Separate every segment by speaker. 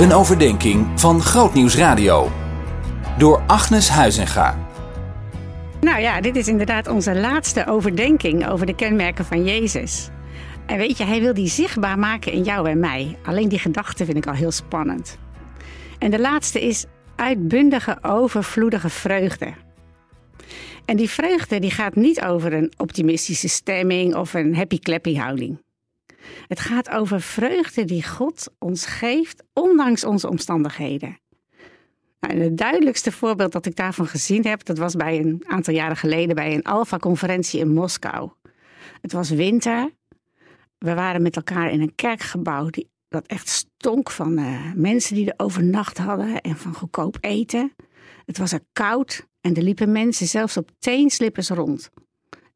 Speaker 1: Een overdenking van Grootnieuws Radio. Door Agnes Huizinga.
Speaker 2: Nou ja, dit is inderdaad onze laatste overdenking over de kenmerken van Jezus. En weet je, hij wil die zichtbaar maken in jou en mij. Alleen die gedachte vind ik al heel spannend. En de laatste is uitbundige, overvloedige vreugde. En die vreugde die gaat niet over een optimistische stemming of een happy-clappy houding. Het gaat over vreugde die God ons geeft, ondanks onze omstandigheden. Nou, het duidelijkste voorbeeld dat ik daarvan gezien heb, dat was bij een aantal jaren geleden bij een Alpha-conferentie in Moskou. Het was winter. We waren met elkaar in een kerkgebouw die, dat echt stonk van uh, mensen die er overnacht hadden en van goedkoop eten. Het was er koud en er liepen mensen zelfs op teenslippers rond.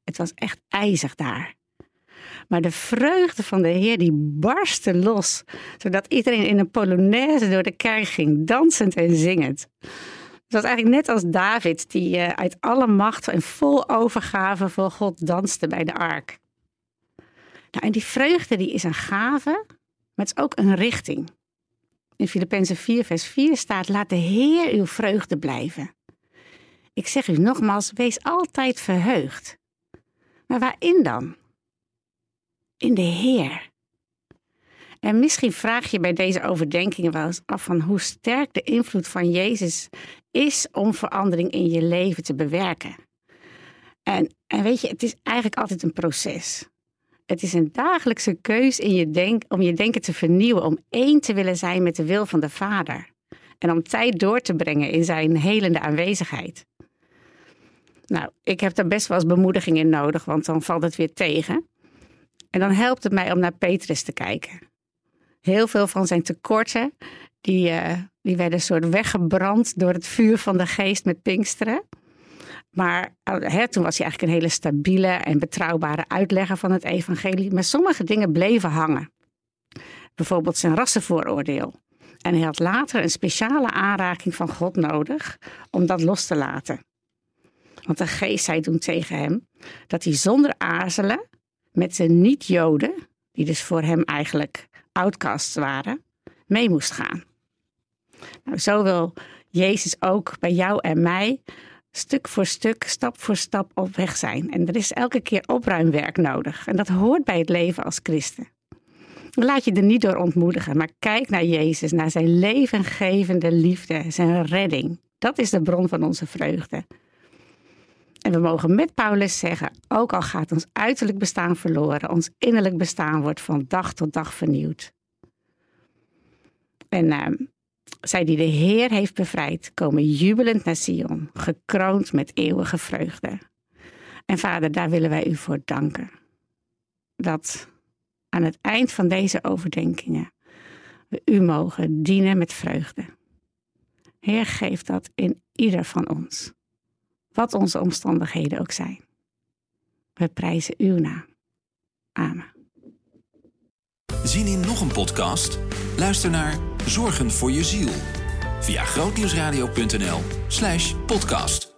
Speaker 2: Het was echt ijzig daar. Maar de vreugde van de Heer die barstte los, zodat iedereen in een polonaise door de kerk ging, dansend en zingend. Het was eigenlijk net als David, die uh, uit alle macht en vol overgave voor God danste bij de ark. Nou, en die vreugde die is een gave, maar het is ook een richting. In Filippenzen 4, vers 4 staat: Laat de Heer uw vreugde blijven. Ik zeg u nogmaals: wees altijd verheugd. Maar waarin dan? In de Heer. En misschien vraag je bij deze overdenkingen wel eens af van hoe sterk de invloed van Jezus is om verandering in je leven te bewerken. En, en weet je, het is eigenlijk altijd een proces. Het is een dagelijkse keus in je denk, om je denken te vernieuwen, om één te willen zijn met de wil van de Vader. En om tijd door te brengen in zijn helende aanwezigheid. Nou, ik heb daar best wel eens bemoediging in nodig, want dan valt het weer tegen. En dan helpt het mij om naar Petrus te kijken. Heel veel van zijn tekorten, die, uh, die werden soort weggebrand door het vuur van de geest met Pinksteren. Maar uh, hè, toen was hij eigenlijk een hele stabiele en betrouwbare uitlegger van het evangelie. Maar sommige dingen bleven hangen. Bijvoorbeeld zijn rassenvooroordeel. En hij had later een speciale aanraking van God nodig om dat los te laten. Want de geest zei toen tegen hem dat hij zonder aarzelen met de niet-Joden, die dus voor hem eigenlijk outcasts waren, mee moest gaan. Nou, zo wil Jezus ook bij jou en mij stuk voor stuk, stap voor stap op weg zijn. En er is elke keer opruimwerk nodig. En dat hoort bij het leven als christen. Laat je er niet door ontmoedigen, maar kijk naar Jezus, naar zijn levengevende liefde, zijn redding. Dat is de bron van onze vreugde. En we mogen met Paulus zeggen, ook al gaat ons uiterlijk bestaan verloren, ons innerlijk bestaan wordt van dag tot dag vernieuwd. En uh, zij die de Heer heeft bevrijd, komen jubelend naar Sion, gekroond met eeuwige vreugde. En vader, daar willen wij u voor danken. Dat aan het eind van deze overdenkingen we u mogen dienen met vreugde. Heer, geef dat in ieder van ons wat onze omstandigheden ook zijn. We prijzen uw naam. Amen.
Speaker 1: Zien in nog een podcast? Luister naar Zorgen voor je ziel via grootnieuwsradio.nl/podcast.